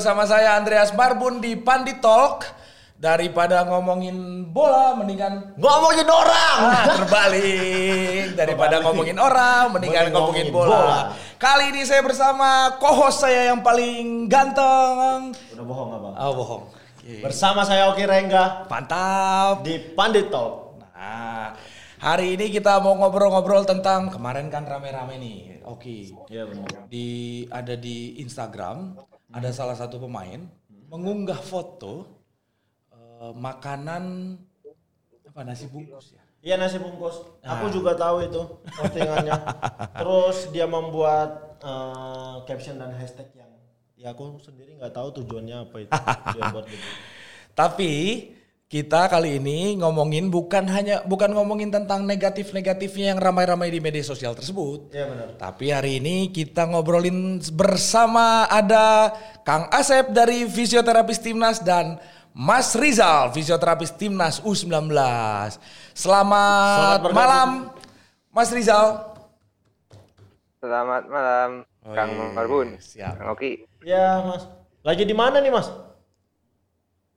bersama saya Andreas Marbun di Pandit Talk. Daripada ngomongin bola, mendingan Ngomongin orang. Ah, terbalik. Daripada ngomongin orang, mendingan Mending ngomongin ngomongin bola. bola. Kali ini saya bersama co-host saya yang paling ganteng. Udah bohong abang. Oh, bohong. Bersama saya Oki Rengga Mantap. di Pandit Talk. Nah, hari ini kita mau ngobrol-ngobrol tentang kemarin kan rame-rame nih. Oke. Iya benar. Di ada di Instagram ada salah satu pemain mengunggah foto eh, makanan apa nasi bungkus ya. Iya nasi bungkus. Aku Ah. juga tahu itu postingannya. Terus dia membuat eh, caption dan hashtag yang ya aku sendiri nggak tahu tujuannya apa itu. dia buat gitu. Tapi kita kali ini ngomongin bukan hanya bukan ngomongin tentang negatif-negatifnya yang ramai-ramai di media sosial tersebut. Iya benar. Tapi hari ini kita ngobrolin bersama ada Kang Asep dari fisioterapis Timnas dan Mas Rizal fisioterapis Timnas U19. Selamat, Selamat malam Mas Rizal. Selamat malam, Oh, Kang iya, Marbun. siap. Kang Oki. Ya mas. Lagi di mana nih mas?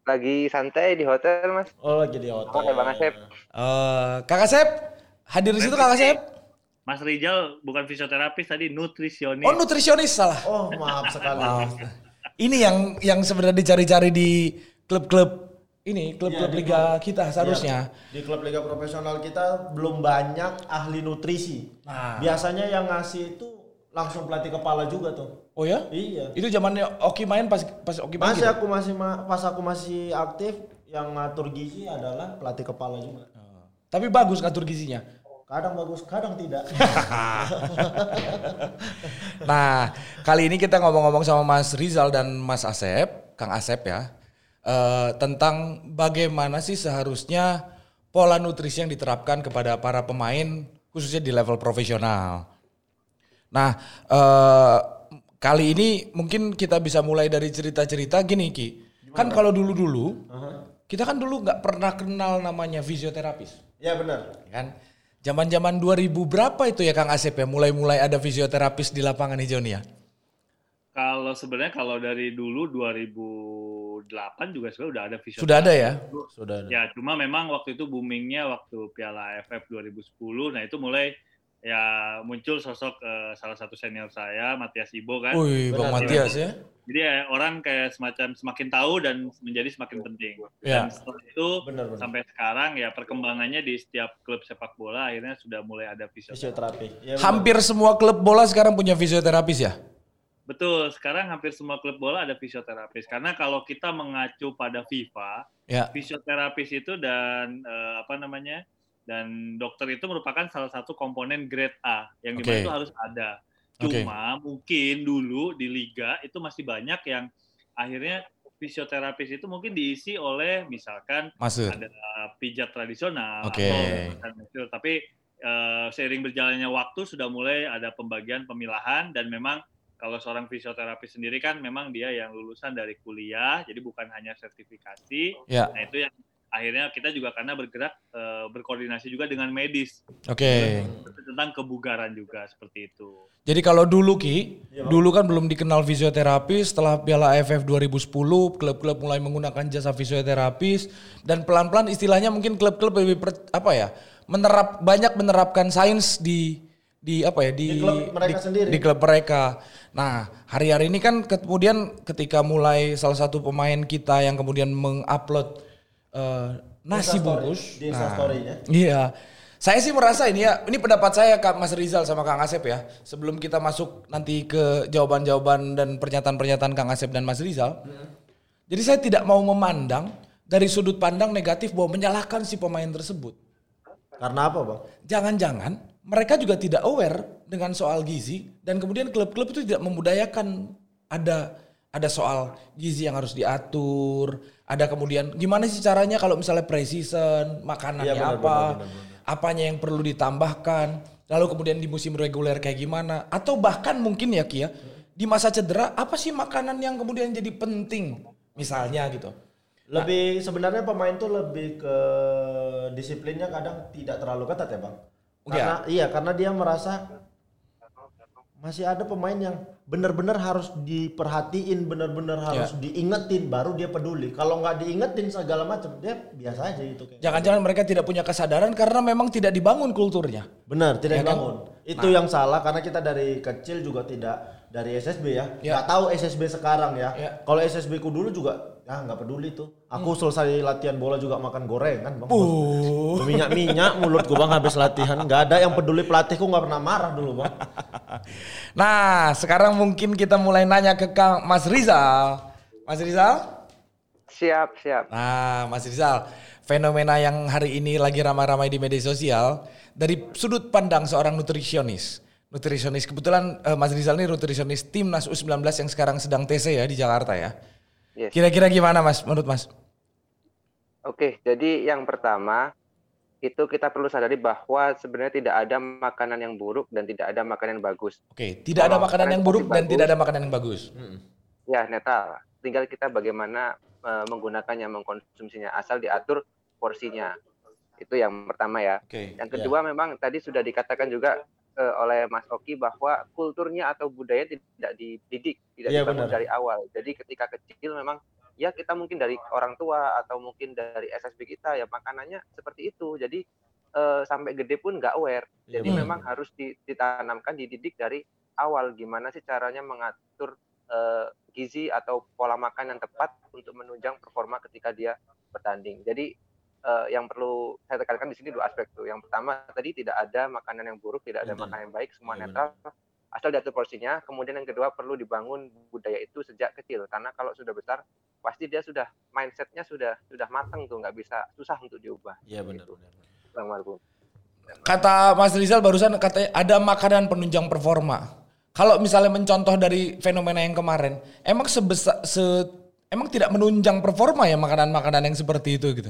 Lagi santai di hotel, Mas. Oh lagi di hotel. Oke, Bang Asep. Eh, Kang Asep hadir di situ Kang Asep. Mas Rijal bukan fisioterapis tadi nutrisionis. Oh nutrisionis salah. Oh maaf sekali. Maaf. Ini yang yang sebenarnya dicari-cari di klub-klub ini klub-klub di liga kita seharusnya. Iya, Di klub liga profesional kita belum banyak ahli nutrisi. Nah. Biasanya yang ngasih itu langsung pelatih kepala juga tuh. Oh ya? Iya. Itu zamannya Oki main pas pas Oki main. Masih gitu? aku masih ma- pas aku masih aktif yang ngatur gizi adalah pelatih kepala juga. Tapi bagus ngatur gizinya. Kadang bagus, kadang tidak. Nah, kali ini kita ngomong-ngomong sama Mas Rizal dan Mas Asep, Kang Asep ya, eh, tentang bagaimana sih seharusnya pola nutrisi yang diterapkan kepada para pemain khususnya di level profesional. Nah, eh, kali ini mungkin kita bisa mulai dari cerita-cerita gini Ki. Kan kalau dulu-dulu, kita kan dulu nggak pernah kenal namanya fisioterapis. ya benar. ya kan? Zaman-zaman 2000 berapa itu ya Kang Asep ya mulai-mulai ada fisioterapis di lapangan hijau nih ya? Kalau sebenarnya kalau dari dulu 2008 juga sebenarnya udah ada fisioterapis. Sudah ada ya? Sudah ada. Ya, cuma memang waktu itu boomingnya waktu Piala AFF 2010. Nah, itu mulai ya muncul sosok eh, salah satu senior saya, Matias Ibo kan. Wih, Bang Matias ya. Jadi ya, orang kayak semacam semakin tahu dan menjadi semakin penting. Ya. Dan setelah itu Benar, benar. sampai sekarang ya perkembangannya di setiap klub sepak bola akhirnya sudah mulai ada fisioterapi. Fisioterapi. Ya. Hampir semua klub bola sekarang punya fisioterapis ya? Betul, sekarang hampir semua klub bola ada fisioterapis. Karena kalau kita mengacu pada FIFA, Ya. fisioterapis itu dan eh, apa namanya dan dokter itu merupakan salah satu komponen grade A yang di mana Oke. itu harus ada. Cuma mungkin dulu di liga itu masih banyak yang akhirnya fisioterapis itu mungkin diisi oleh misalkan Masuk. ada pijat tradisional Oke. atau misalkan- tapi eh, seiring berjalannya waktu sudah mulai ada pembagian pemilahan dan memang kalau seorang fisioterapis sendiri kan memang dia yang lulusan dari kuliah jadi bukan hanya sertifikasi Ya, nah itu yang akhirnya kita juga karena bergerak eh, berkoordinasi juga dengan medis oke. tentang kebugaran juga seperti itu Jadi kalau dulu Ki, Iya, Bang. dulu kan belum dikenal fisioterapis, setelah Piala AFF 2010, klub-klub mulai menggunakan jasa fisioterapis dan pelan-pelan istilahnya mungkin klub-klub lebih per- apa ya, menerap banyak menerapkan sains di di apa ya di Di klub mereka sendiri. di klub mereka. Nah, hari-hari ini kan kemudian ketika mulai salah satu pemain kita yang kemudian mengupload eh, nasi bungkus di Instastory-nya. Iya. Saya sih merasa ini ya, ini pendapat saya Kak Mas Rizal sama Kang Asep ya. Sebelum kita masuk nanti ke jawaban-jawaban dan pernyataan-pernyataan Kang Asep dan Mas Rizal. Jadi saya tidak mau memandang dari sudut pandang negatif bahwa menyalahkan si pemain tersebut. Karena apa, Bang? Jangan-jangan mereka juga tidak aware dengan soal gizi dan kemudian klub-klub itu tidak membudayakan ada ada soal gizi yang harus diatur, ada kemudian gimana sih caranya kalau misalnya precision, makanannya Iya, benar, apa, benar, benar, benar. apanya yang perlu ditambahkan, lalu kemudian di musim reguler kayak gimana, atau bahkan mungkin ya Kia, di masa cedera apa sih makanan yang kemudian jadi penting, misalnya gitu. Lebih sebenarnya pemain tuh lebih ke disiplinnya kadang tidak terlalu ketat ya, Bang. Iya. Karena iya, karena dia merasa masih ada pemain yang benar-benar harus diperhatiin, benar-benar harus diingetin baru dia peduli. Kalau nggak diingetin segala macam, dia biasa aja gitu. Jangan-jangan mereka tidak punya kesadaran karena memang tidak dibangun kulturnya. Benar, tidak Ya kan? dibangun. Itu yang salah karena kita dari kecil juga tidak dari SSB ya. Ya. Nggak tahu SSB sekarang ya. Ya. Kalau SSB ku dulu juga ya nggak peduli tuh. Aku selesai latihan bola juga makan gorengan, Bang. Uh. Minyak-minyak mulutku Bang habis latihan. nggak ada yang peduli pelatihku nggak pernah marah dulu, Bang. Nah, sekarang mungkin kita mulai nanya ke Kang Mas Rizal. Mas Rizal? Siap, siap. Nah, Mas Rizal, fenomena yang hari ini lagi ramai-ramai di media sosial dari sudut pandang seorang nutrisionis. Nutrisionis kebetulan eh, Mas Rizal ini nutrisionis timnas U19 yang sekarang sedang TC ya di Jakarta ya. Yes. Kira-kira gimana Mas menurut Mas? Oke, jadi yang pertama itu kita perlu sadari bahwa sebenarnya tidak ada makanan yang buruk dan tidak ada makanan yang bagus. Oke, tidak ada Kalau makanan yang buruk dan bagus. tidak ada makanan yang bagus. Ya, netral. Tinggal kita bagaimana eh, menggunakannya, mengkonsumsinya, asal diatur porsinya. Itu yang pertama ya. Oke. Yang kedua memang tadi sudah dikatakan juga eh, oleh Mas Oki bahwa kulturnya atau budaya tidak dididik, tidak Iya, dibangun benar. dari awal. Jadi ketika kecil memang ya kita mungkin dari orang tua atau mungkin dari SSB kita ya makanannya seperti itu. Jadi eh, sampai gede pun nggak aware. Iya, Jadi benar. memang harus di- ditanamkan, dididik dari awal gimana sih caranya mengatur eh, gizi atau pola makan yang tepat untuk menunjang performa ketika dia bertanding. Jadi eh, yang perlu saya tekankan di sini dua aspek tuh. Yang pertama tadi tidak ada makanan yang buruk, tidak ada Betul. makanan yang baik, semua Iya, netral. Asal diatur porsinya. Kemudian yang kedua perlu dibangun budaya itu sejak kecil. Karena kalau sudah besar pasti dia sudah mindsetnya sudah sudah matang tuh nggak bisa susah untuk diubah. Iya benar benar. Bang Margun. Kata Mas Rizal barusan katanya ada makanan penunjang performa. Kalau misalnya mencontoh dari fenomena yang kemarin, emang sebesar se emang tidak menunjang performa ya makanan-makanan yang seperti itu gitu.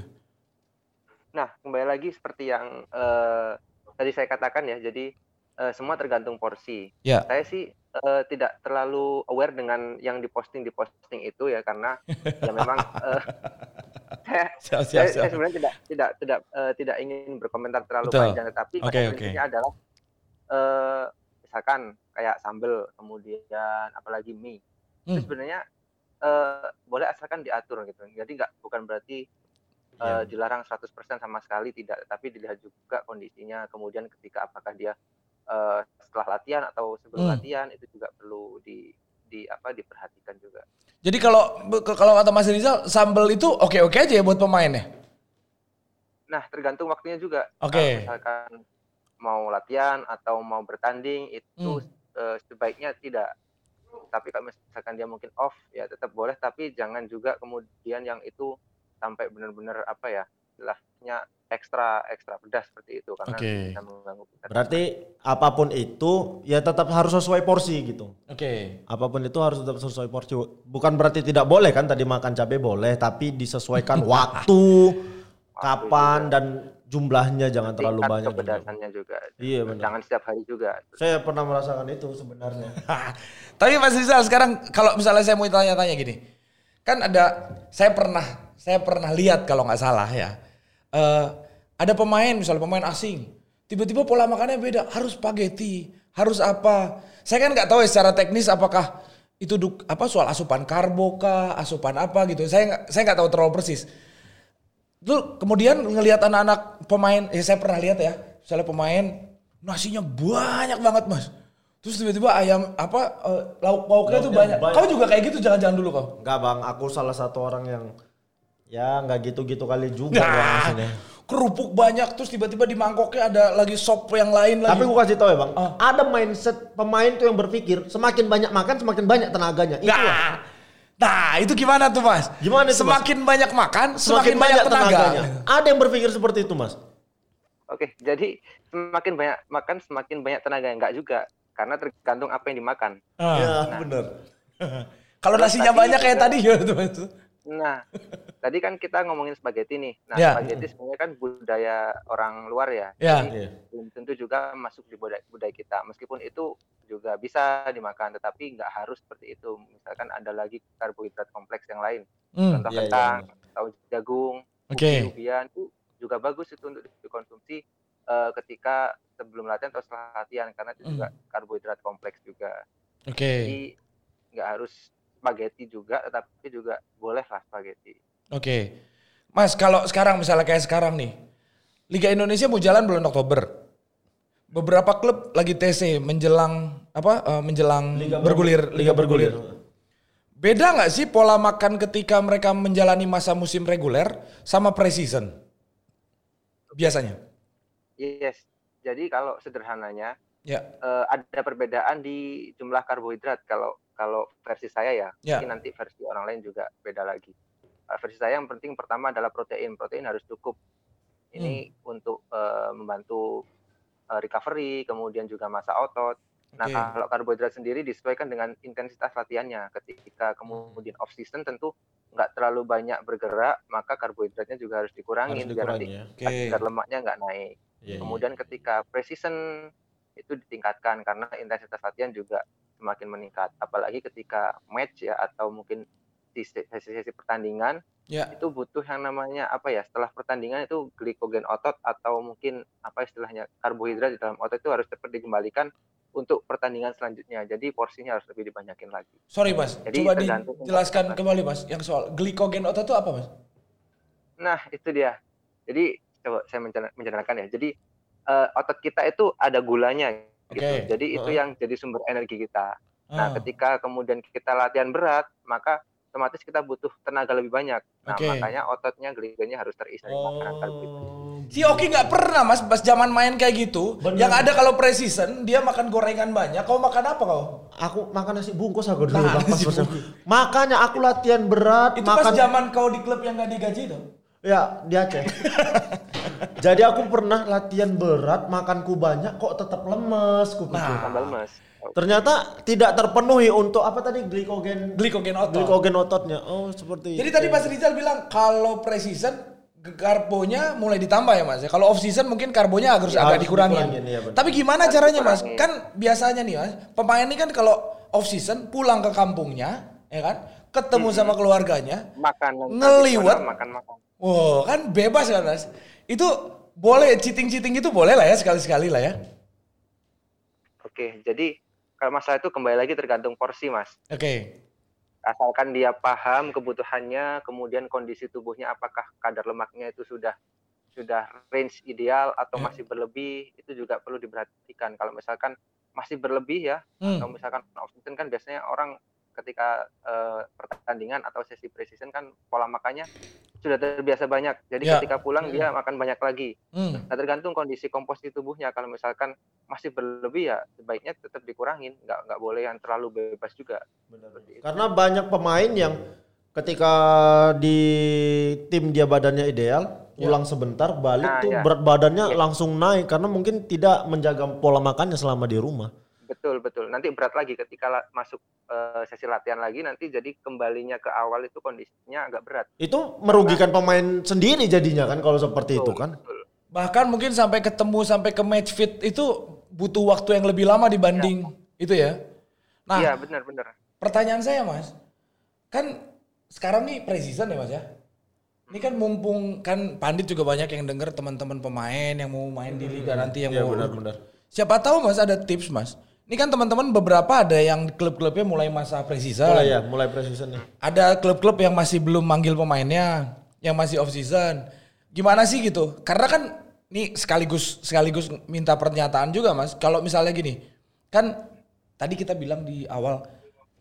Nah, kembali lagi seperti yang eh, tadi saya katakan ya, jadi eh, semua tergantung porsi. Ya. Saya sih eh, tidak terlalu aware dengan yang diposting diposting itu ya, karena ya memang eh, saya, Siap, siap, siap. saya sebenarnya tidak tidak tidak eh, tidak ingin berkomentar terlalu Betul. panjang, tapi Oke, pada prinsipnya adalah eh, misalkan kayak sambel, kemudian apalagi mie, itu Hmm. sebenarnya eh, boleh asalkan diatur gitu. Jadi nggak bukan berarti Iya. eh, dilarang 100% sama sekali tidak, tapi dilihat juga kondisinya. Kemudian ketika apakah dia eh, setelah latihan atau sebelum Hmm. latihan itu juga perlu di di apa diperhatikan juga. Jadi kalau kalau kata Mas Rizal sambal itu oke-oke aja ya buat pemain ya. Nah, tergantung waktunya juga. Oke. Kalau misalkan mau latihan atau mau bertanding itu Hmm. eh, sebaiknya tidak. Tapi kalau misalkan dia mungkin off ya tetap boleh tapi jangan juga kemudian yang itu sampai benar-benar apa ya istilahnya ekstra ekstra pedas seperti itu karena Oke. bisa mengganggu kita. Berarti apa pun itu ya tetap harus sesuai porsi gitu. Oke. Apa pun itu harus tetap sesuai porsi. Bukan berarti tidak boleh kan tadi makan cabai boleh, tapi disesuaikan waktu, kapan dan jumlahnya jangan terlalu Tingkat banyak. juga. kepedasannya juga. Iya, benar. Jangan setiap hari juga. Saya pernah merasakan itu sebenarnya. Tapi Mas Rizal sekarang kalau misalnya saya mau tanya-tanya gini, kan ada saya pernah saya pernah lihat kalau nggak salah ya, eh, ada pemain misalnya pemain asing, tiba-tiba pola makannya beda, harus spaghetti, harus apa? Saya kan nggak tahu ya secara teknis apakah itu duk, apa soal asupan karbo kah, asupan apa gitu. Saya nggak saya nggak tahu terlalu persis. Tuh kemudian ngelihat anak-anak pemain, ya saya pernah lihat ya, misalnya pemain nasinya banyak banget mas. Terus tiba-tiba ayam apa eh, lauk pauknya tuh banyak. banyak. Kau juga kayak gitu jangan-jangan dulu kau. Enggak bang, aku salah satu orang yang ya nggak gitu-gitu kali juga Nah, maksudnya. kerupuk banyak terus tiba-tiba di mangkoknya ada lagi sop yang lain lagi. Tapi aku kasih tahu ya bang, Ah. ada mindset pemain tuh yang berpikir semakin banyak makan semakin banyak tenaganya. Itu nah, nah itu gimana tuh mas? Gimana itu, Mas? Semakin banyak makan, semakin, banyak, tenaga. Ada yang berpikir seperti itu mas. Oke, jadi semakin banyak makan semakin banyak tenaga enggak juga karena tergantung apa yang dimakan. Ah. Ya benar. Kalau nasinya banyak kayak tadi ya tuh mas. Nah, tadi kan kita ngomongin spaghetti nih. Nah, Ya. spaghetti sebenarnya kan budaya orang luar ya. Ya. Jadi Iya. belum tentu juga masuk di budaya, budaya kita. Meskipun itu juga bisa dimakan, tetapi nggak harus seperti itu. Misalkan ada lagi karbohidrat kompleks yang lain, Hmm. contoh Iya, iya, kentang, atau jagung, Oke. ubi-ubian itu juga bagus itu untuk dikonsumsi eh, ketika sebelum latihan atau setelah latihan karena itu juga Hmm. karbohidrat kompleks juga. Oke. Jadi nggak harus spaghetti juga, tetapi juga boleh lah spaghetti. Oke. Mas, kalau sekarang misalnya kayak sekarang nih. Liga Indonesia mau jalan bulan Oktober. Beberapa klub lagi TC menjelang apa? eh, menjelang bergulir liga bergulir. Beda nggak sih pola makan ketika mereka menjalani masa musim reguler sama preseason? Biasanya. Yes. Jadi kalau sederhananya Ya. eh, ada perbedaan di jumlah karbohidrat kalau kalau versi saya ya. Ya. Mungkin nanti versi orang lain juga beda lagi. Eh, versi saya yang penting pertama adalah protein. Protein harus cukup. Ini untuk eh, membantu eh, recovery, kemudian juga masa otot. Nah, Oke. kalau karbohidrat sendiri disesuaikan dengan intensitas latihannya. Ketika kemudian off season tentu nggak terlalu banyak bergerak, maka karbohidratnya juga harus dikurangin Harus biar nanti dikurangi ya. Oke. kadar lemaknya nggak naik. Iya, iya. Kemudian ketika preseason itu ditingkatkan karena intensitas latihan juga semakin meningkat. Apalagi ketika match ya atau mungkin di se- sesi-sesi pertandingan Ya. itu butuh yang namanya apa ya setelah pertandingan itu glikogen otot atau mungkin apa istilahnya karbohidrat di dalam otot itu harus cepat dikembalikan untuk pertandingan selanjutnya. Jadi porsinya harus lebih dibanyakin lagi. Sorry Mas, Jadi coba dijelaskan kembali Mas yang soal glikogen otot itu apa Mas? Nah, itu dia. Jadi coba saya menceritakan ya. Jadi eh, otot kita itu ada gulanya gitu. Oke. Jadi itu yang jadi sumber energi kita. Nah, Ah, ketika kemudian kita latihan berat, maka otomatis kita butuh tenaga lebih banyak. Nah, Oke. makanya ototnya glikogennya harus terisi dari makanan karbohidrat. Oh, Si Oki nggak pernah mas pas zaman main kayak gitu. Bener. Yang ada kalau preseason dia makan gorengan banyak. Kau makan apa kau? Aku makan nasi bungkus aku dulu Nah, pas nasi. Makanya aku latihan berat, Itu makan pas zaman kau di klub yang gak digaji dong. ya di Aceh. Jadi aku pernah latihan berat, makanku banyak kok tetap lemes ku pikir. Nah. Tambah lemas. Ternyata tidak terpenuhi untuk apa tadi glikogen Glikogen otot. glikogen ototnya. Oh, seperti Jadi itu. tadi Mas Rizal bilang kalau preseason karbonya mulai ditambah ya mas ya. Kalau off season mungkin karbonya harus Ya, agak harus dikurangin. dikurangin, benar. Tapi gimana Harus caranya mas? dikurangin. Kan biasanya nih mas, pemain ini kan kalau off season pulang ke kampungnya, ya kan, ketemu sama keluarganya, Makan Ngeliwat. makan makan. wow kan bebas kan mas. Itu boleh cheating-cheating itu boleh lah ya sekali-sekali lah ya. Oke, jadi kalau masalah itu kembali lagi tergantung porsi, Mas. Oke. asalkan dia paham kebutuhannya, kemudian kondisi tubuhnya apakah kadar lemaknya itu sudah sudah range ideal atau Ya. masih berlebih, itu juga perlu diperhatikan. Kalau misalkan masih berlebih ya, Hmm. atau misalkan off season kan biasanya orang ketika eh, pertandingan atau sesi preseason kan pola makannya sudah terbiasa banyak. Jadi Ya. ketika pulang dia makan banyak lagi. Hmm. Nah, tergantung kondisi komposisi tubuhnya. Kalau misalkan masih berlebih ya sebaiknya tetap dikurangin, nggak nggak boleh yang terlalu bebas juga. Itu. Karena banyak pemain yang ketika di tim dia badannya ideal, pulang sebentar balik Nah, tuh ya. berat badannya Iya. langsung naik karena mungkin tidak menjaga pola makannya selama di rumah. Betul betul. Nanti berat lagi ketika masuk eh, sesi latihan lagi nanti jadi kembalinya ke awal itu kondisinya agak berat. Itu merugikan pemain sendiri jadinya kan kalau seperti itu Betul, kan. betul. Bahkan mungkin sampai ketemu sampai ke match fit itu butuh waktu yang lebih lama dibanding itu ya. Nah, Iya benar-benar. pertanyaan saya mas, kan sekarang nih preseason ya mas ya. Ini kan mumpung kan Pandit juga banyak yang denger teman-teman pemain yang mau main di liga nanti yang Iya mau. benar-benar. Siapa tahu mas ada tips mas. Ini kan teman-teman beberapa ada yang klub-klubnya mulai masa preseason. Mulai ya, mulai preseason nih. Ada klub-klub yang masih belum manggil pemainnya, yang masih off season. Gimana sih gitu? Karena kan ini sekaligus sekaligus minta pernyataan juga mas. Kalau misalnya gini, kan tadi kita bilang di awal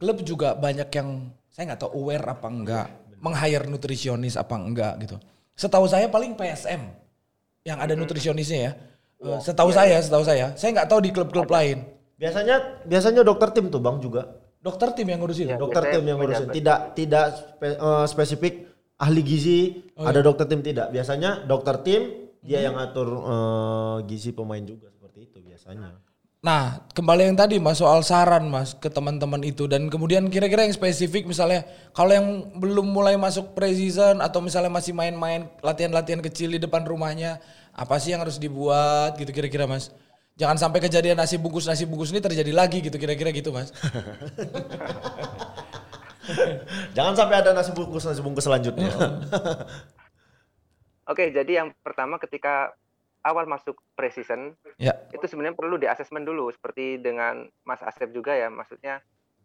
klub juga banyak yang saya nggak tahu aware apa enggak, meng-hire nutrisionis apa enggak gitu. Setahu saya paling PSM yang ada nutrisionisnya ya. Eh, Setahu saya, setahu saya, saya nggak tahu di klub-klub lain. Biasanya biasanya dokter tim tuh Bang juga. Dokter tim yang ngurusin. Iya. Dokter tim yang ngurusin. pejabat. Tidak tidak spe- eh, spesifik ahli gizi, Oh, ada iya. dokter tim tidak. Biasanya dokter tim dia yang ngatur eh, gizi pemain juga seperti itu biasanya. Nah, kembali yang tadi Mas soal saran Mas ke teman-teman itu dan kemudian kira-kira yang spesifik misalnya kalau yang belum mulai masuk preseason atau misalnya masih main-main latihan-latihan kecil di depan rumahnya, apa sih yang harus dibuat gitu kira-kira Mas? Jangan sampai kejadian nasi bungkus nasi bungkus ini terjadi lagi gitu kira-kira gitu Mas. Jangan sampai ada nasi bungkus nasi bungkus selanjutnya. Oke, jadi yang pertama ketika awal masuk preseason Ya. itu sebenarnya perlu di asesmen dulu seperti dengan Mas Asep juga ya maksudnya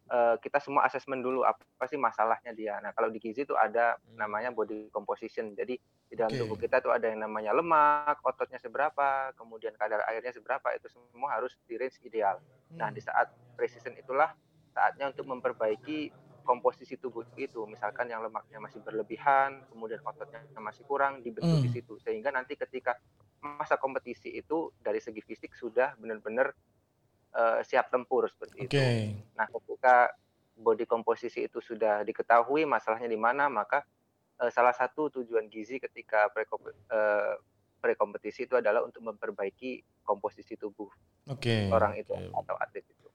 eh, kita semua asesmen dulu apa sih masalahnya dia. Nah kalau di gizi itu ada namanya body composition. Jadi di dalam Oke. tubuh kita tuh ada yang namanya lemak, ototnya seberapa, kemudian kadar airnya seberapa itu semua harus di range ideal. Nah di saat preseason itulah saatnya untuk memperbaiki komposisi tubuh itu. Misalkan yang lemaknya masih berlebihan, kemudian ototnya masih kurang dibentuk di Hmm. situ. Sehingga nanti ketika masa kompetisi itu dari segi fisik sudah benar-benar eh, siap tempur seperti Oke. itu. Nah, ketika body komposisi itu sudah diketahui masalahnya di mana, maka eh, salah satu tujuan gizi ketika pre-kom- eh, pre-kompetisi itu adalah untuk memperbaiki komposisi tubuh Oke. orang itu oke. atau atlet itu.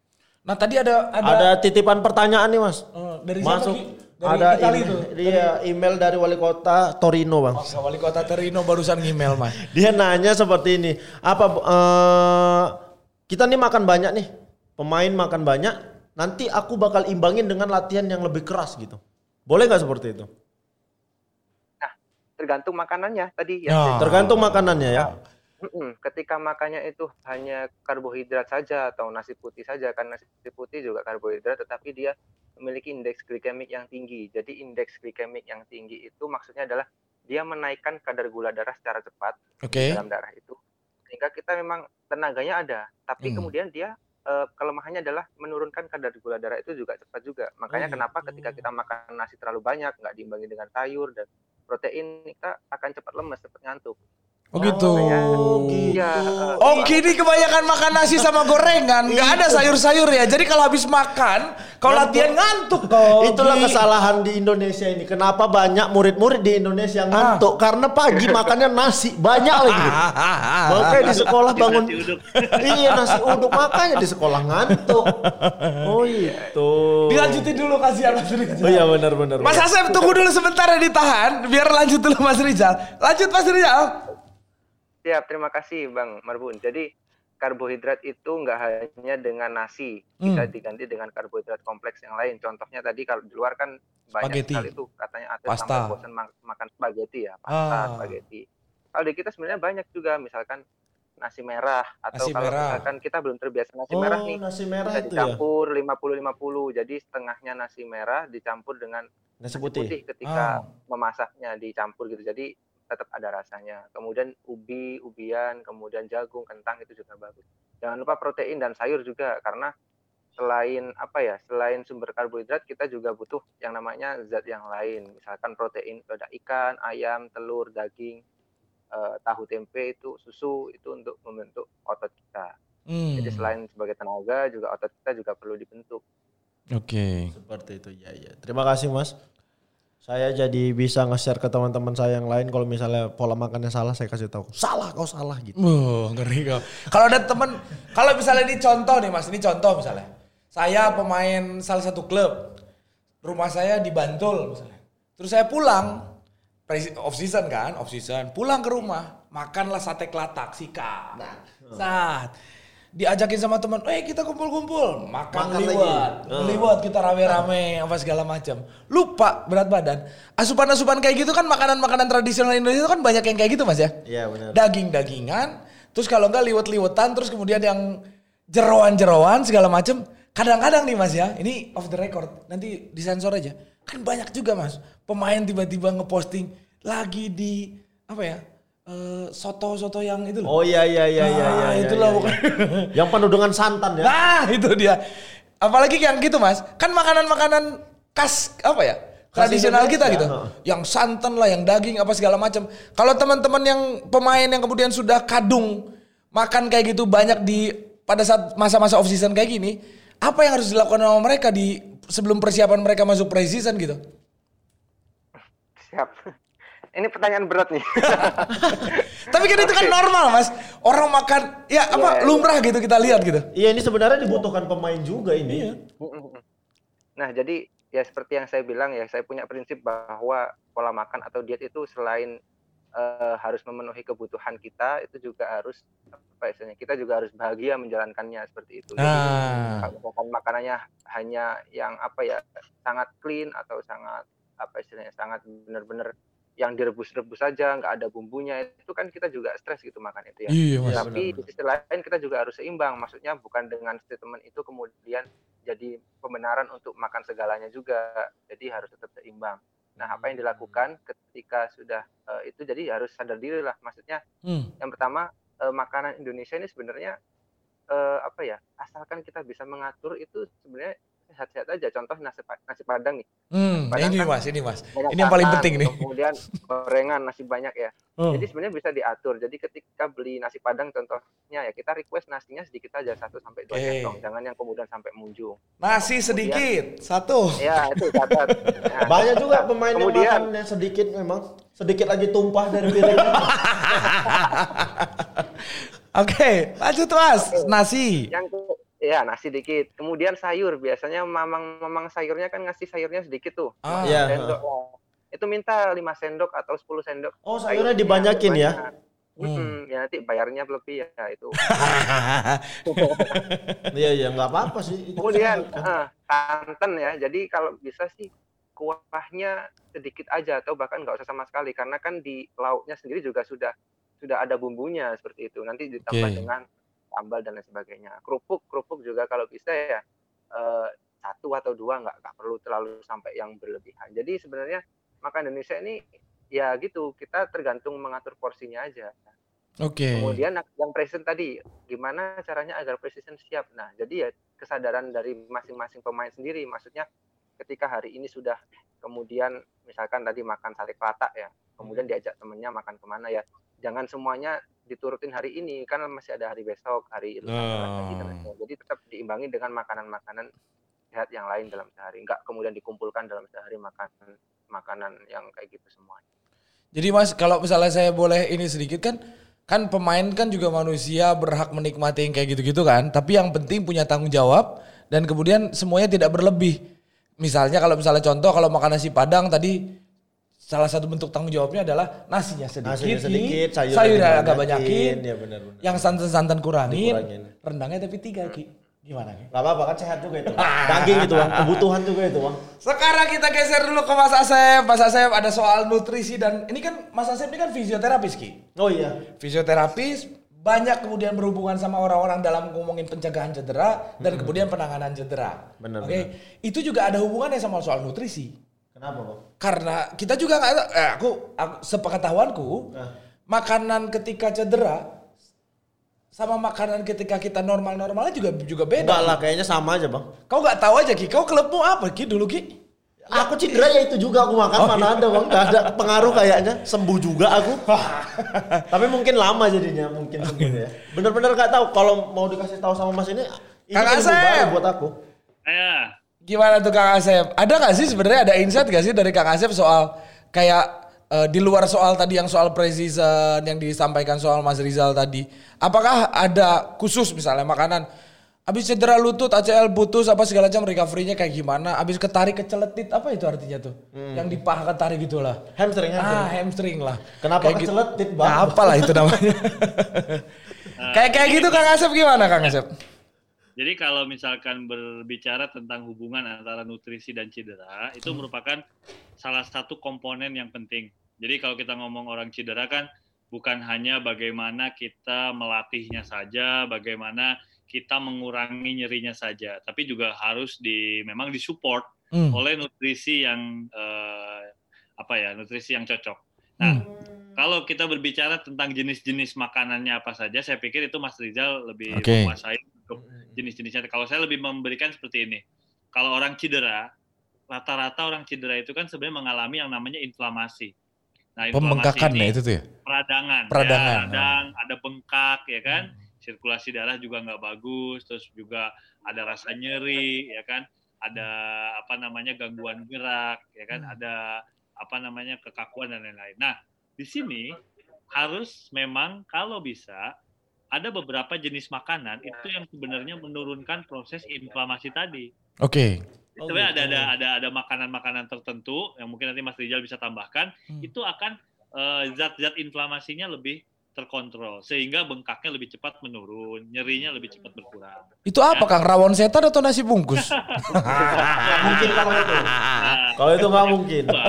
Nah tadi ada ada, Ada titipan pertanyaan nih mas. eh, dari siapa Masuk. Dari ada Itali email, tuh. Iya, email dari wali kota Torino bang. Oh, wali kota Terino barusan ngemail mas. Dia nanya seperti ini, apa eh, kita nih makan banyak nih, pemain makan banyak, nanti aku bakal imbangin dengan latihan yang lebih keras gitu. Boleh nggak seperti itu? Tergantung makanannya tadi Ya. ya. Tergantung makanannya ya. Ketika makannya itu hanya karbohidrat saja atau nasi putih saja, kan nasi putih juga karbohidrat, tetapi dia memiliki indeks glikemik yang tinggi. Jadi indeks glikemik yang tinggi itu maksudnya adalah dia menaikkan kadar gula darah secara cepat Oke. dalam darah itu, sehingga kita memang tenaganya ada, tapi Hmm. kemudian dia eh, kelemahannya adalah menurunkan kadar gula darah itu juga cepat juga. Makanya Oh, kenapa ketika kita makan nasi terlalu banyak, nggak diimbangi dengan sayur dan protein, kita akan cepat lemes, cepat ngantuk. Oh gitu. Oh, gitu. Iya, Oh gini kebanyakan makan nasi sama gorengan, nggak ada sayur-sayur ya. Jadi kalau habis makan, kalau latihan ngantuk kok. Itulah Gi. kesalahan di Indonesia ini. Kenapa banyak murid-murid di Indonesia Ah. ngantuk? Karena pagi makannya nasi banyak lagi. Makanya di sekolah bangun iya nasi uduk makanya di sekolah ngantuk. Oh itu. Dilanjutin dulu kasihan Mas Rizal. Oh iya benar benar. Mas. Asep tunggu dulu sebentar ya ditahan, biar lanjut dulu Mas Rizal. Lanjut Mas Rizal. Siap, terima kasih Bang Marbun. Jadi karbohidrat itu nggak hanya dengan nasi, bisa Hmm. diganti dengan karbohidrat kompleks yang lain. Contohnya tadi kalau di luar kan banyak Spaghetti. sekali tuh katanya atlet Pasta. sampai bosan ma- makan spaghetti ya, pasta, Ah. spaghetti. Kalau di kita sebenarnya banyak juga, misalkan nasi merah atau Nasi kalau merah. misalkan kita belum terbiasa nasi Oh merah nih, nasi merah bisa itu ya. dicampur 50-50. Jadi setengahnya nasi merah dicampur dengan Nasi nasi putih. putih ketika Ah. memasaknya dicampur gitu. Jadi tetap ada rasanya. Kemudian ubi, ubian, kemudian jagung, kentang itu juga bagus. Jangan lupa protein dan sayur juga karena selain apa ya, selain sumber karbohidrat kita juga butuh yang namanya zat yang lain. Misalkan protein ada ikan, ayam, telur, daging, eh, tahu tempe itu susu itu untuk membentuk otot kita. Hmm. Jadi selain sebagai tenaga juga otot kita juga perlu dibentuk. Oke. Seperti itu ya ya. Terima kasih Mas. Saya jadi bisa nge-share ke teman-teman saya yang lain kalau misalnya pola makannya salah saya kasih tahu. Salah kau salah gitu. Wah, ngeri kau. Kalau ada temen, kalau misalnya ini contoh nih mas, ini contoh misalnya. Saya pemain salah satu klub, rumah saya di Bantul misalnya. Terus saya pulang, presi- off season kan, off season. Pulang ke rumah, makanlah sate kelatak, sika. Nah, saat diajakin sama teman, eh kita kumpul-kumpul, makan, Makan liwat, liwat kita rame-rame, apa segala macam. Lupa berat badan. Asupan-asupan kayak gitu kan makanan-makanan tradisional Indonesia itu kan banyak yang kayak gitu mas ya Iya benar. daging-dagingan, terus kalau enggak liwet-liwetan, terus kemudian yang jeroan-jeroan segala macem. Kadang-kadang nih mas ya, ini off the record, nanti disensor aja. Kan banyak juga mas, pemain tiba-tiba ngeposting lagi di apa ya, eh, soto-soto yang itu loh. Oh iya iya iya iya Nah, iya. itulah iya, bukan. iya. Yang penuh dengan santan ya. Nah itu dia. Apalagi yang gitu mas, kan makanan-makanan khas apa ya? Tradisional kita Indonesia, gitu. heeh. Yang santan lah, yang daging apa segala macam. Kalau teman-teman yang pemain yang kemudian sudah kadung makan kayak gitu banyak di pada saat masa-masa off season kayak gini, apa yang harus dilakukan sama mereka di sebelum persiapan mereka masuk pre-season gitu? Siap. Ini pertanyaan berat nih. Tapi kan itu kan normal mas. Orang makan, ya apa Iya, iya. lumrah gitu kita lihat gitu. Iya ini sebenarnya dibutuhkan pemain juga ini. Nah, jadi ya seperti yang saya bilang ya, saya punya prinsip bahwa pola makan atau diet itu selain eh, harus memenuhi kebutuhan kita, itu juga harus apa istilahnya, kita juga harus bahagia menjalankannya seperti itu. Jadi, Nah, kalau makanannya hanya yang apa ya sangat clean atau sangat apa istilahnya sangat benar-benar yang direbus-rebus saja, nggak ada bumbunya, itu kan kita juga stres gitu makan itu ya. Iya mas. Tapi di sisi lain kita juga harus seimbang, maksudnya bukan dengan statement itu kemudian jadi pembenaran untuk makan segalanya juga, jadi harus tetap seimbang. Nah, apa yang dilakukan ketika sudah eh, itu jadi harus sadar diri lah, maksudnya Hmm. yang pertama eh, makanan Indonesia ini sebenarnya eh, apa ya, asalkan kita bisa mengatur itu sebenarnya sehat-sehat aja. Contoh nasi nasi padang nih, Hmm, Padahal ini kan mas, ini mas. Ini yang paling penting nih. Kemudian gorengan nasi banyak ya. Hmm. Jadi sebenarnya bisa diatur. Jadi ketika beli nasi padang contohnya ya kita request nasinya sedikit aja 1 sampai 2 Eh. centong, jangan yang kemudian sampai munjung. Nasi sedikit, satu. Ya, itu catat. Nah, Banyak juga pemain yang Kemudian- makannya sedikit memang. Sedikit lagi tumpah dari piringnya. Oke, lanjut mas. Nasi. yang ke- ya nasi dikit. Kemudian sayur biasanya mamang-mamang sayurnya kan ngasih sayurnya sedikit tuh. Ah. Iya. Sendok. Itu minta 5 sendok atau 10 sendok. Oh, sayurnya dibanyakin ya? banyak. Mm-mm, ya nanti bayarnya lebih ya itu. Iya, iya, nggak apa-apa sih. Kemudian eh, santan ya. Jadi kalau bisa sih kuahnya sedikit aja atau bahkan nggak usah sama sekali karena kan di lauknya sendiri juga sudah sudah ada bumbunya seperti itu. Nanti ditambah dengan sambal dan lain sebagainya. Kerupuk kerupuk juga kalau bisa ya eh, satu atau dua nggak nggak perlu terlalu sampai yang berlebihan. Jadi sebenarnya makan Indonesia ini ya gitu kita tergantung mengatur porsinya aja. Oke. Kemudian yang present tadi, gimana caranya agar precision siap? Nah, jadi ya kesadaran dari masing-masing pemain sendiri. Maksudnya ketika hari ini sudah kemudian misalkan tadi makan sate kelatak ya, kemudian diajak temennya makan ke mana ya, jangan semuanya diturutin hari ini, kan masih ada hari besok, hari dan lain-lain. Jadi tetap diimbangi dengan makanan-makanan sehat yang lain dalam sehari, enggak kemudian dikumpulkan dalam sehari makan makanan yang kayak gitu semuanya. Jadi mas, kalau misalnya saya boleh ini sedikit kan, kan pemain kan juga manusia berhak menikmati yang kayak gitu-gitu kan. Tapi yang penting punya tanggung jawab dan kemudian semuanya tidak berlebih. Misalnya kalau misalnya contoh kalau makan nasi padang tadi salah satu bentuk tanggung jawabnya adalah nasinya sedikit, Nasinya sedikit, sayurnya sayurnya agak banyakin, Iya, benar-benar. yang santan-santan kurangin, Dikurangin. rendangnya tapi tiga ki. Gimana ki? Gak apa-apa kan sehat juga itu. Daging itu bang, kebutuhan juga itu bang. Sekarang kita geser dulu ke Mas Asep. Mas Asep ada soal nutrisi dan ini kan Mas Asep ini kan fisioterapis ki. Oh iya. Fisioterapis banyak kemudian berhubungan sama orang-orang dalam ngomongin pencegahan cedera dan kemudian penanganan cedera. Benar, Oke, itu juga ada hubungannya sama soal nutrisi. Kenapa bang? Karena kita juga nggak tahu, eh, aku, aku sepengetahuanku Nah. makanan ketika cedera sama makanan ketika kita normal-normalnya juga juga beda. Enggak lah, kayaknya sama aja bang. Kau nggak tahu aja ki, kau klubmu apa ki dulu ki? Aku cedera ya itu juga aku makan mana ada bang, gak ada pengaruh kayaknya. Sembuh juga aku. Tapi mungkin lama jadinya, mungkin sembuhnya. Bener-bener gak tahu. Kalau mau dikasih tahu sama mas ini, ini Kang Asep! baru buat aku. Ya, Gimana tuh Kang Asep? Ada gak sih sebenarnya ada insight gak sih dari Kang Asep soal kayak eh, di luar soal tadi yang soal precision yang disampaikan soal Mas Rizal tadi. Apakah ada khusus misalnya makanan Abis cedera lutut, ACL putus, apa segala macam recovery-nya kayak gimana? Abis ketarik keceletit, apa itu artinya tuh? Yang di paha ketarik gitulah. Hamstring, hamstring. Ah, hamstring lah. Kenapa Kayak gitu. keceletit, Bang? Nah, apalah itu namanya. kayak kayak gitu Kang Asep gimana Kang Asep? Jadi kalau misalkan berbicara tentang hubungan antara nutrisi dan cedera, itu merupakan salah satu komponen yang penting. Jadi kalau kita ngomong orang cedera kan bukan hanya bagaimana kita melatihnya saja, bagaimana kita mengurangi nyerinya saja, tapi juga harus di memang disupport Hmm. oleh nutrisi yang eh, apa ya, nutrisi yang cocok. Nah, kalau kita berbicara tentang jenis-jenis makanannya apa saja, saya pikir itu Mas Rizal lebih Oke. menguasai untuk jenis-jenisnya. Kalau saya lebih memberikan seperti ini. Kalau orang cedera, rata-rata orang cedera itu kan sebenarnya mengalami yang namanya inflamasi. Nah, inflamasi Pembengkakan ini ya itu tuh ya? peradangan, Peradangan, ya, radang, ada bengkak, ya kan, sirkulasi darah juga nggak bagus, terus juga ada rasa nyeri, ya kan, ada apa namanya gangguan gerak, ya kan, ada apa namanya kekakuan dan lain-lain. Nah, di sini harus memang kalau bisa ada beberapa jenis makanan itu yang sebenarnya menurunkan proses inflamasi tadi. Oke. Oh, Sebenarnya ada gitu. ada ada ada makanan-makanan tertentu yang mungkin nanti Mas Rizal bisa tambahkan Hmm. itu akan eh, zat-zat inflamasinya lebih terkontrol sehingga bengkaknya lebih cepat menurun, nyerinya lebih cepat berkurang. Itu apa Kang? Rawon setan atau nasi bungkus? mungkin kalau itu. Nah, Kalau itu nggak mungkin. kedua,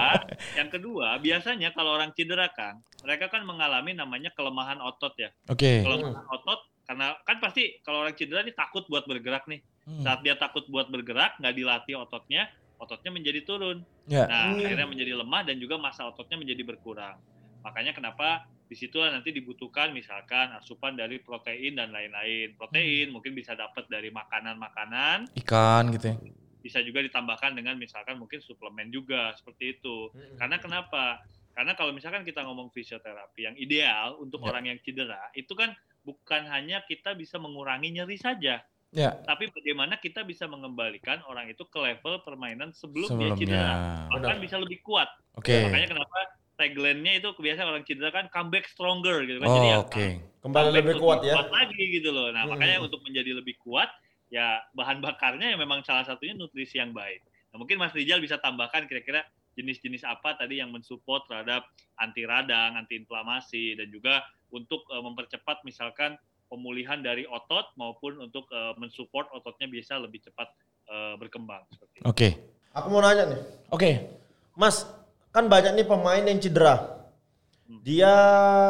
yang kedua biasanya kalau orang cedera kan, mereka kan mengalami namanya kelemahan otot ya. Oke. Kelemahan otot karena kan pasti kalau orang cedera ini takut buat bergerak nih. Hmm. Saat dia takut buat bergerak, nggak dilatih ototnya, ototnya menjadi turun. Ya. Nah, Hmm. akhirnya menjadi lemah dan juga massa ototnya menjadi berkurang. Makanya kenapa di situlah nanti dibutuhkan misalkan asupan dari protein dan lain-lain. Protein Hmm. mungkin bisa dapat dari makanan-makanan, Ikan gitu ya. bisa juga ditambahkan dengan misalkan mungkin suplemen juga seperti itu. Hmm. Karena kenapa? Karena kalau misalkan kita ngomong fisioterapi yang ideal untuk Ya. orang yang cedera, itu kan bukan hanya kita bisa mengurangi nyeri saja, Ya. tapi bagaimana kita bisa mengembalikan orang itu ke level permainan sebelum, dia Sebelumnya. cedera. Bahkan Benar. bisa lebih kuat. Oke. Makanya kenapa tagline-nya itu kebiasaan orang cedera kan comeback stronger gitu kan. Oh, Jadi ya oke. Kembali comeback lebih kuat ya. Kuat lagi gitu loh. Nah, Hmm. makanya untuk menjadi lebih kuat ya bahan bakarnya ya memang salah satunya nutrisi yang baik. Nah, mungkin Mas Rijal bisa tambahkan kira-kira jenis-jenis apa tadi yang mensupport terhadap anti radang, anti inflamasi dan juga untuk eh, mempercepat misalkan pemulihan dari otot maupun untuk eh, mensupport ototnya bisa lebih cepat eh, berkembang seperti itu. Oke. Aku mau nanya nih, Oke. Mas, kan banyak nih pemain yang cedera. Dia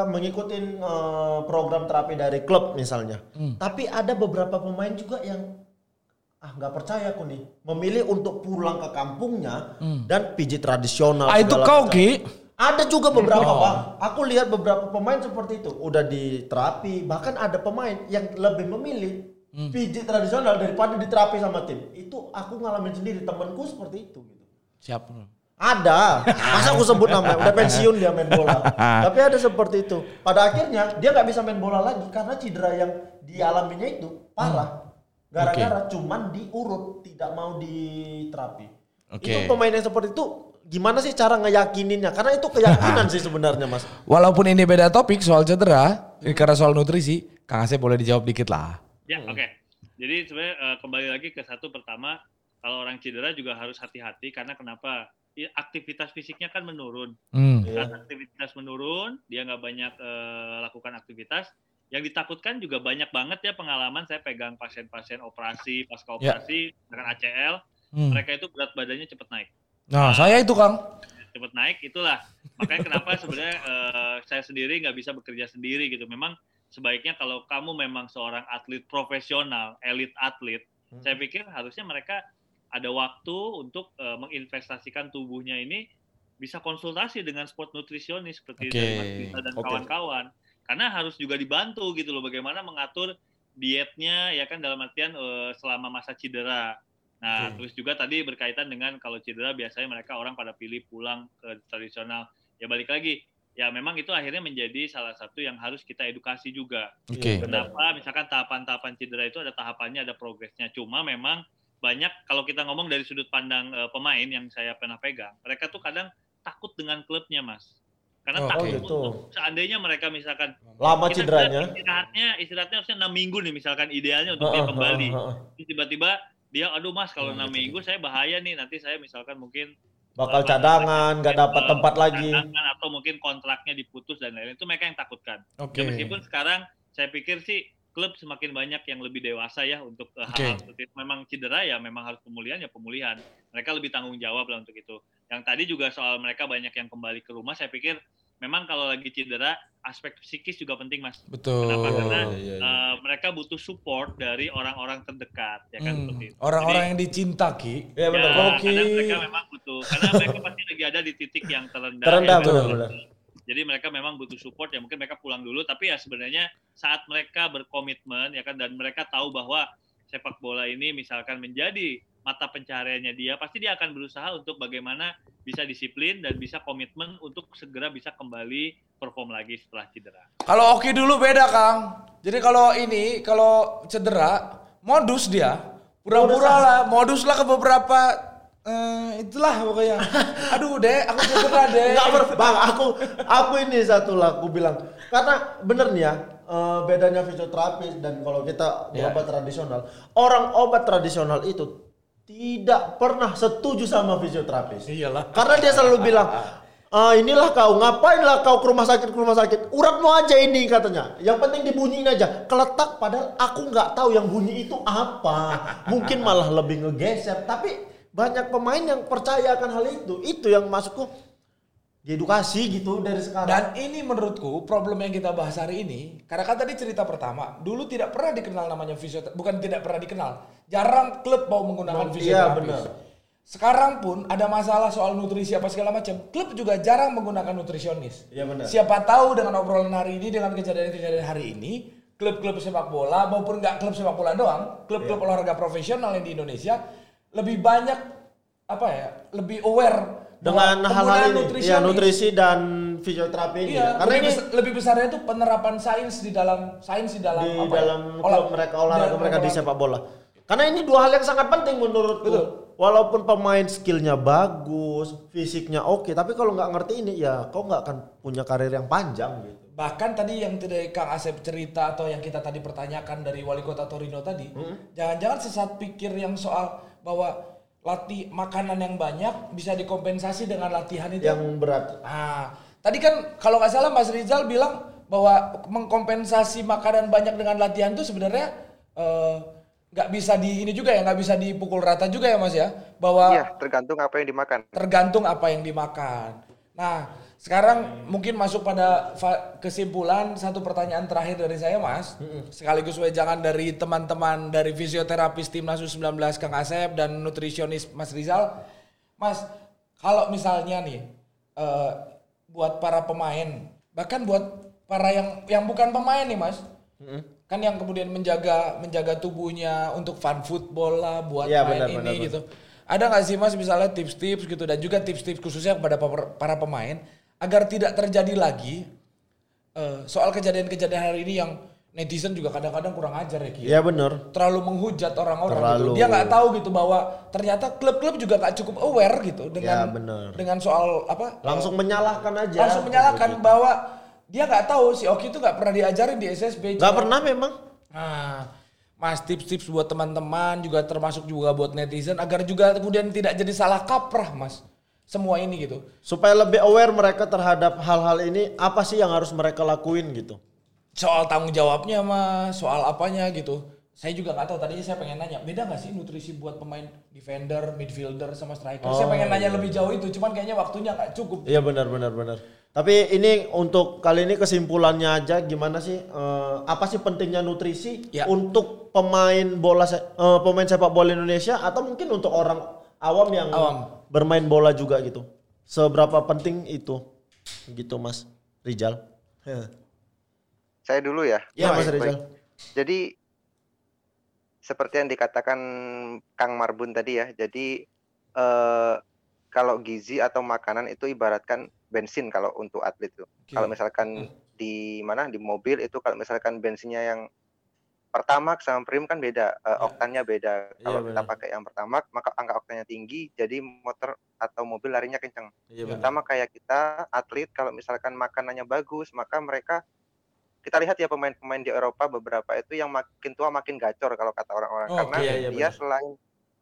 mengikuti eh, program terapi dari klub misalnya. Hmm. Tapi ada beberapa pemain juga yang ah nggak percaya aku nih, memilih untuk pulang ke kampungnya Hmm. dan pijit tradisional. Ah itu kau. Ki. Ada juga beberapa Oh. bang. Aku lihat beberapa pemain seperti itu. Udah di terapi. Bahkan ada pemain yang lebih memilih Hmm. pijit tradisional daripada diterapi sama tim. Itu aku ngalamin sendiri. Temanku seperti itu. Gitu. Siap. Ada. Masa aku sebut namanya? Udah pensiun dia main bola. Tapi ada seperti itu. Pada akhirnya dia nggak bisa main bola lagi karena cedera yang dialaminya itu parah. Gara-gara cuman diurut, tidak mau diterapi. Oke. Itu pemain yang seperti itu gimana sih cara ngeyakininnya? Karena itu keyakinan sih sebenarnya, Mas. Walaupun ini beda topik soal cedera, ini karena soal nutrisi, Kang Asep boleh dijawab dikit lah. Ya, oke. Jadi sebenarnya eh, kembali lagi ke satu pertama, kalau orang cedera juga harus hati-hati karena kenapa? I- Aktivitas fisiknya kan menurun. Hmm. Iya. Saat aktivitas menurun, dia nggak banyak eh, lakukan aktivitas. Yang ditakutkan juga banyak banget ya pengalaman saya pegang pasien-pasien operasi, pasca Ya. operasi dengan ACL, Hmm. mereka itu berat badannya cepat naik. Nah, saya itu Kang. cepat naik itulah makanya kenapa sebenarnya eh, saya sendiri nggak bisa bekerja sendiri gitu memang sebaiknya kalau kamu memang seorang atlet profesional elit atlet Hmm. saya pikir harusnya mereka ada waktu untuk eh, menginvestasikan tubuhnya ini bisa konsultasi dengan sport nutrisionis seperti dari Mas dan kawan-kawan karena harus juga dibantu gitu loh bagaimana mengatur dietnya ya kan dalam artian eh, selama masa cedera Nah, Oke. terus juga tadi berkaitan dengan kalau cedera biasanya mereka orang pada pilih pulang ke tradisional. Ya balik lagi, ya memang itu akhirnya menjadi salah satu yang harus kita edukasi juga. Benar. Kenapa? Misalkan tahapan-tahapan cedera itu ada tahapannya, ada progresnya. Cuma memang banyak kalau kita ngomong dari sudut pandang eh, pemain yang saya pernah pegang, mereka tuh kadang takut dengan klubnya, Mas. Karena Oh, takut gitu. untuk seandainya mereka misalkan Lama kita cederanya. istirahatnya istirahatnya harusnya enam minggu nih misalkan idealnya untuk dia Heeh, kembali heeh, heeh. Terus tiba-tiba dia aduh mas kalau Hmm, enam gitu. minggu saya bahaya nih nanti saya misalkan mungkin Bakal cadangan, nggak dapat tempat lagi. cadangan atau mungkin kontraknya diputus dan lain-lain itu mereka yang takutkan Oke. ya meskipun sekarang saya pikir sih klub semakin banyak yang lebih dewasa ya untuk eh, hal-hal Oke. seperti itu. memang cedera ya memang harus pemulihan ya pemulihan mereka lebih tanggung jawab lah untuk itu yang tadi juga soal mereka banyak yang kembali ke rumah saya pikir memang kalau lagi cedera aspek psikis juga penting mas Betul. Kenapa? Karena iya, iya. eh, mereka butuh support dari orang-orang terdekat ya kan Hmm. seperti itu. Orang-orang yang dicinta Ki. Iya benar. ya, Oke. kadang mereka memang butuh karena mereka pasti lagi ada di titik yang terendah. Terendah ya. benar-benar. Jadi mereka memang butuh support ya mungkin mereka pulang dulu tapi ya sebenarnya saat mereka berkomitmen ya kan dan mereka tahu bahwa sepak bola ini misalkan menjadi mata pencahariannya dia pasti dia akan berusaha untuk bagaimana bisa disiplin dan bisa komitmen untuk segera bisa kembali perform lagi setelah cedera. Kalau Oki dulu beda Kang. Jadi kalau ini kalau cedera modus dia pura-pura lah modus lah ke beberapa eh, itulah pokoknya. Aduh deh aku cedera deh. Enggak ber- bang, aku aku ini satu lah aku bilang karena bener nih ya eh, bedanya fisioterapis dan kalau kita Ya. obat tradisional, orang obat tradisional itu tidak pernah setuju sama fisioterapis. Iyalah. Karena dia selalu bilang "Ah, inilah kau, ngapainlah kau ke rumah sakit ke rumah sakit? Uratmu aja ini katanya. Yang penting dibunyiin aja. Keletak padahal aku nggak tahu yang bunyi itu apa. Mungkin malah lebih ngegeser. Tapi banyak pemain yang percaya akan hal itu. Itu yang masukku diedukasi gitu dari sekarang. Dan ini menurutku problem yang kita bahas hari ini, karena kan tadi cerita pertama, dulu tidak pernah dikenal namanya fisioterapis, bukan tidak pernah dikenal, jarang klub mau menggunakan Iya, fisioterapis. benar. Sekarang pun ada masalah soal nutrisi apa segala macam, klub juga jarang menggunakan nutrisionis. Iya, benar. Siapa tahu dengan obrolan hari ini, dengan kejadian-kejadian hari ini, klub-klub sepak bola maupun nggak klub sepak bola doang, klub-klub Iya. olahraga profesional yang di Indonesia lebih banyak apa ya, lebih aware dengan hal-hal ini, ya nutrisionis nutrisi dan fisioterapi. Iya, ya. Karena lebih, ini bes- lebih besarnya itu penerapan sains di dalam sains di dalam di apa ya? dalam Olah- klub mereka olahraga dalam mereka di sepak bola. Karena ini dua hal yang sangat penting menurutku. Betul. Walaupun pemain skillnya bagus, fisiknya oke, tapi kalau nggak ngerti ini ya kau nggak akan punya karir yang panjang gitu. Bahkan tadi yang tadi Kang Asep cerita atau yang kita tadi pertanyakan dari wali kota Torino tadi, Hmm. jangan-jangan sesat pikir yang soal bahwa latih makanan yang banyak bisa dikompensasi dengan latihan itu. Yang berat. Nah, tadi kan kalau nggak salah Mas Rizal bilang bahwa mengkompensasi makanan banyak dengan latihan itu sebenarnya eh, nggak bisa di ini juga ya nggak bisa dipukul rata juga ya Mas ya bahwa Iya, tergantung apa yang dimakan. tergantung apa yang dimakan. Nah, sekarang mungkin masuk pada kesimpulan satu pertanyaan terakhir dari saya, Mas. Sekaligus wejangan dari teman-teman dari fisioterapis Timnas U19 Kang Asep dan nutrisionis Mas Rizal. Mas, kalau misalnya nih eh, buat para pemain, bahkan buat para yang yang bukan pemain nih, Mas. Kan yang kemudian menjaga menjaga tubuhnya untuk fun football lah buat Iya, main benar, ini benar, gitu. Ada nggak sih mas misalnya tips-tips gitu dan juga tips-tips khususnya kepada para pemain agar tidak terjadi lagi eh, soal kejadian-kejadian hari ini yang netizen juga kadang-kadang kurang ajar ya Ki. Iya bener. Terlalu menghujat orang-orang gitu. Terlalu. Dia nggak tahu gitu bahwa ternyata klub-klub juga nggak cukup aware gitu dengan Ya, benar. dengan soal apa Langsung menyalahkan aja. langsung menyalahkan bahwa dia nggak tahu si Oki itu nggak pernah diajarin di SSB. Gak Cuma- pernah memang. Nah, Mas tips-tips buat teman-teman juga termasuk juga buat netizen agar juga kemudian tidak jadi salah kaprah, Mas. Semua ini gitu. Supaya lebih aware mereka terhadap hal-hal ini, apa sih yang harus mereka lakuin gitu. Soal tanggung jawabnya, Mas, soal apanya gitu. Saya juga nggak tahu. Tadinya saya pengen nanya, beda nggak sih nutrisi buat pemain defender, midfielder sama striker? saya pengen nanya lebih jauh itu, cuman kayaknya waktunya nggak cukup. Iya benar benar benar. Tapi ini untuk kali ini kesimpulannya aja gimana sih eh, apa sih pentingnya nutrisi Ya. untuk pemain bola eh, pemain sepak bola Indonesia atau mungkin untuk orang awam yang Awam. Bermain bola juga gitu. Seberapa penting itu? Gitu Mas Rijal. Heh. Saya dulu ya. Iya Mas baik. Jadi seperti yang dikatakan Kang Marbun tadi ya. Jadi eh, kalau gizi atau makanan itu ibaratkan bensin kalau untuk atlet tuh. Kalau misalkan di mana di mobil itu kalau misalkan bensinnya yang pertamax sama premium kan beda, eh, oktannya beda. Kalau kita benar. pakai yang pertamax maka angka oktannya tinggi, jadi motor atau mobil larinya kencang. Iya benar. Terutama kayak kita atlet kalau misalkan makanannya bagus, maka mereka kita lihat ya pemain-pemain di Eropa beberapa itu yang makin tua makin gacor kalau kata orang-orang Oke, karena iya, iya, dia benar. selain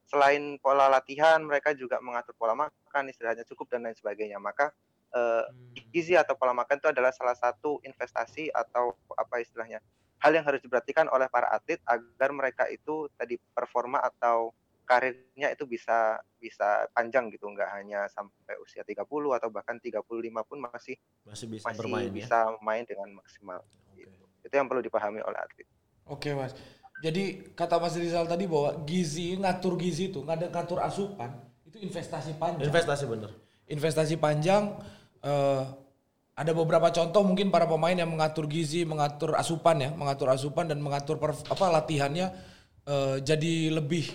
selain pola latihan mereka juga mengatur pola makan istirahatnya cukup dan lain sebagainya. Maka eh, gizi atau pola makan itu adalah salah satu investasi atau apa istilahnya hal yang harus diperhatikan oleh para atlet agar mereka itu tadi performa atau karirnya itu bisa bisa panjang gitu nggak hanya sampai usia 30 atau bahkan 35 pun masih Masih bisa masih bermain ya. bisa main dengan maksimal gitu. itu yang perlu dipahami oleh atlet Oke, Mas. Jadi kata Mas Rizal tadi bahwa gizi, ngatur gizi itu, ngada- ngatur asupan, itu investasi panjang. Investasi bener. investasi panjang eh, ada beberapa contoh mungkin para pemain yang mengatur gizi, mengatur asupan ya, mengatur asupan dan mengatur perf- apa latihannya eh, jadi lebih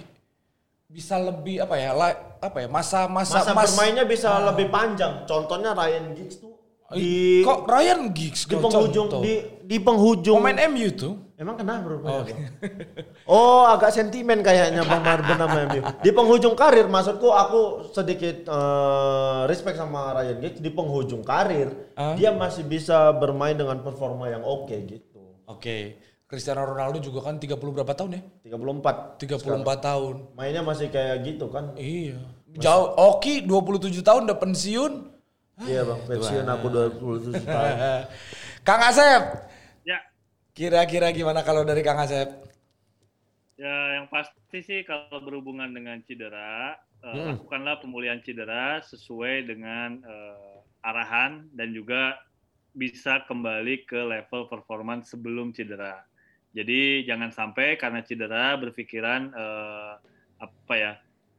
bisa lebih apa ya, la- apa ya masa masa, Masa mas- bermainnya bisa lebih panjang. Contohnya Ryan Giggs tuh di kok Ryan Giggs di penghujung contoh? di di penghujung pemain MU tuh Emang kenapa bro? Oh, agak sentimen kayaknya Bang Marben sama MU. Di penghujung karir, maksudku aku sedikit eh, respect sama Ryan Giggs di penghujung karir, Ah. dia masih bisa bermain dengan performa yang oke gitu. Oke Cristiano Ronaldo juga kan 30 berapa tahun ya 34. 34 tahun Mainnya masih kayak gitu kan. iya jauh Oki 27 tahun udah pensiun Iya bang, pensiun aku 27 tahun. Kang Asep, kira-kira gimana kalau dari Kang Asep? ya yang pasti sih kalau berhubungan dengan cedera, eh, Hmm. lakukanlah pemulihan cedera sesuai dengan eh, arahan dan juga bisa kembali ke level performance sebelum cedera. Jadi jangan sampai karena cedera berpikiran eh, apa ya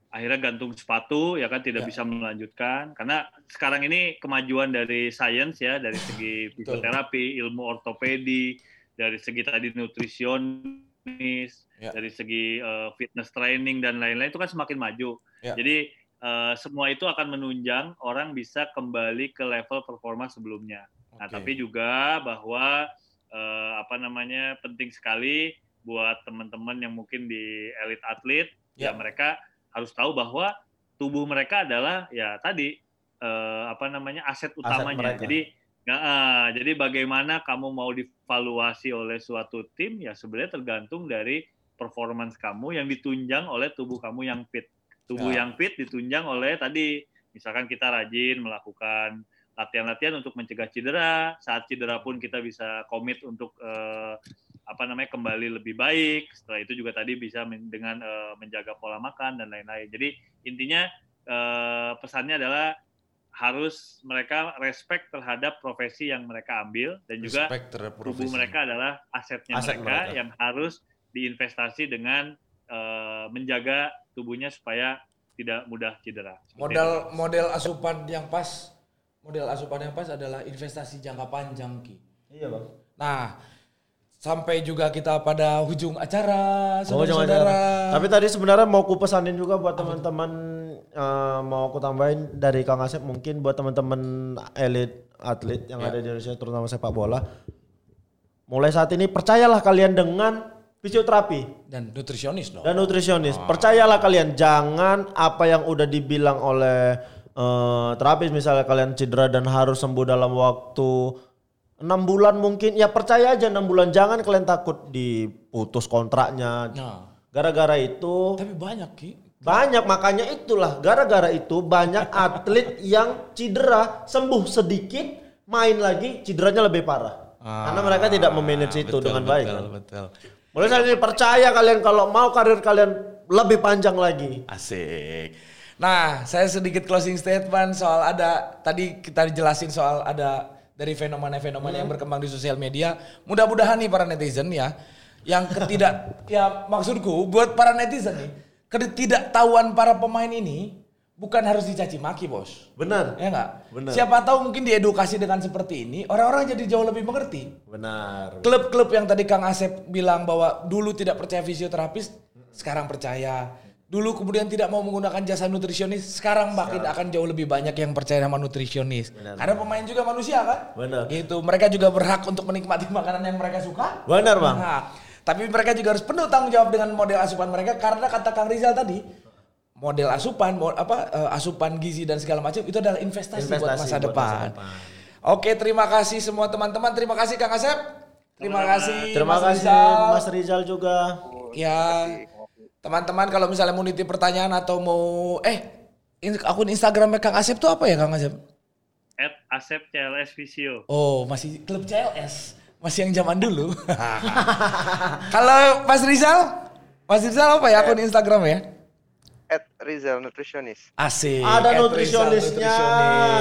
akhirnya gantung sepatu ya kan tidak Ya. bisa melanjutkan karena sekarang ini kemajuan dari sains ya dari segi fisioterapi, ilmu ortopedi, dari segi tadi nutrisionis, Ya. dari segi eh, fitness training dan lain-lain itu kan semakin maju. Ya. Jadi eh, semua itu akan menunjang orang bisa kembali ke level performa sebelumnya. Nah, Oke. tapi juga bahwa eh, apa namanya penting sekali buat teman-teman yang mungkin di elit atlet ya. Ya. mereka harus tahu bahwa tubuh mereka adalah ya tadi eh, apa namanya aset utamanya. mereka. Jadi nggak, ah, jadi bagaimana kamu mau divaluasi oleh suatu tim ya sebenarnya tergantung dari performance kamu yang ditunjang oleh tubuh kamu yang fit. Tubuh Ya. yang fit ditunjang oleh tadi misalkan kita rajin melakukan latihan-latihan untuk mencegah cedera. Saat cedera pun kita bisa komit untuk eh, apa namanya kembali lebih baik. Setelah itu juga tadi bisa men- dengan eh, menjaga pola makan dan lain-lain. Jadi intinya eh, pesannya adalah harus mereka respect terhadap profesi yang mereka ambil dan juga Respect terhadap tubuh profesi. mereka adalah asetnya Aset mereka, mereka. yang harus diinvestasi dengan eh, menjaga tubuhnya supaya tidak mudah cedera. Seperti Modal itu. model asupan yang pas, model asupan yang pas adalah investasi jangka panjang ki. Iya bang. Nah, sampai juga kita pada ujung acara, Oh, saudara-saudara. jangan. Tapi tadi sebenarnya mau ku pesanin juga buat teman-teman eh, mau aku tambahin dari Kang Asep mungkin buat teman-teman elit atlet yang Ya. ada di Indonesia terutama sepak bola. Mulai saat ini percayalah kalian dengan fisioterapi dan nutrisionis dong. dan nutrisionis. Percayalah kalian jangan apa yang udah dibilang oleh eh, terapis misalnya kalian cedera dan harus sembuh dalam waktu enam bulan mungkin ya percaya aja enam bulan jangan kalian takut diputus kontraknya Nah, gara-gara itu tapi banyak ki. Banyak makanya itulah gara-gara itu banyak atlet yang cedera sembuh sedikit main lagi cederanya lebih parah karena mereka tidak memanage itu Betul, dengan baik Betul, kan. betul. mulai saat ini percaya kalian kalau mau karir kalian lebih panjang lagi Asik. Nah, saya sedikit closing statement soal ada tadi kita jelasin soal ada dari fenomena-fenomena yang berkembang di sosial media. Mudah-mudahan nih para netizen ya, yang ketidak ya maksudku buat para netizen nih, ketidaktahuan para pemain ini bukan harus dicaci maki, Bos. benar Ya enggak? Benar. Siapa tahu mungkin diedukasi dengan seperti ini, orang-orang jadi jauh lebih mengerti. benar Klub-klub yang tadi Kang Asep bilang bahwa dulu tidak percaya fisioterapis, sekarang percaya. Dulu kemudian tidak mau menggunakan jasa nutrisionis, sekarang makin akan jauh lebih banyak yang percaya sama nutrisionis. Karena pemain juga manusia kan? Benar. Gitu. Mereka juga berhak untuk menikmati makanan yang mereka suka. benar bang Nah, tapi mereka juga harus penuh tanggung jawab dengan model asupan mereka karena kata Kang Rizal tadi, model asupan, mo- apa eh, asupan gizi dan segala macam itu adalah investasi, buat Investasi masa buat depan. masa depan. Oke, terima kasih semua teman-teman. Terima kasih Kang Asep. Terima kasih terima Mas kasih Rizal. Mas Rizal juga Ya, teman-teman kalau misalnya mau nitip pertanyaan atau mau eh in- akun Instagramnya Kang Asep tuh apa ya Kang Asep? At Asep CLS Visio. Oh, masih klub CLS. Masih yang zaman dulu. kalau Mas Rizal? Mas Rizal apa ya akun Instagram ya? At Rizal Nutritionist. Asik. ada nutrisionisnya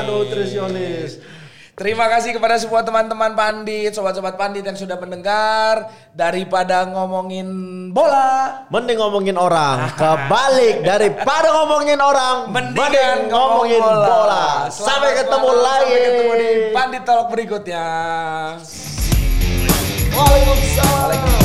Nutritionist. nutrisionis Terima kasih kepada semua teman-teman pandit, sobat-sobat pandit yang sudah mendengar daripada ngomongin bola, Mending ngomongin orang, kebalik daripada ngomongin orang, mendingan ngomongin bola. Selamat Sampai ketemu lagi. Sampai ketemu di pandit talk berikutnya. Waalaikumsalam.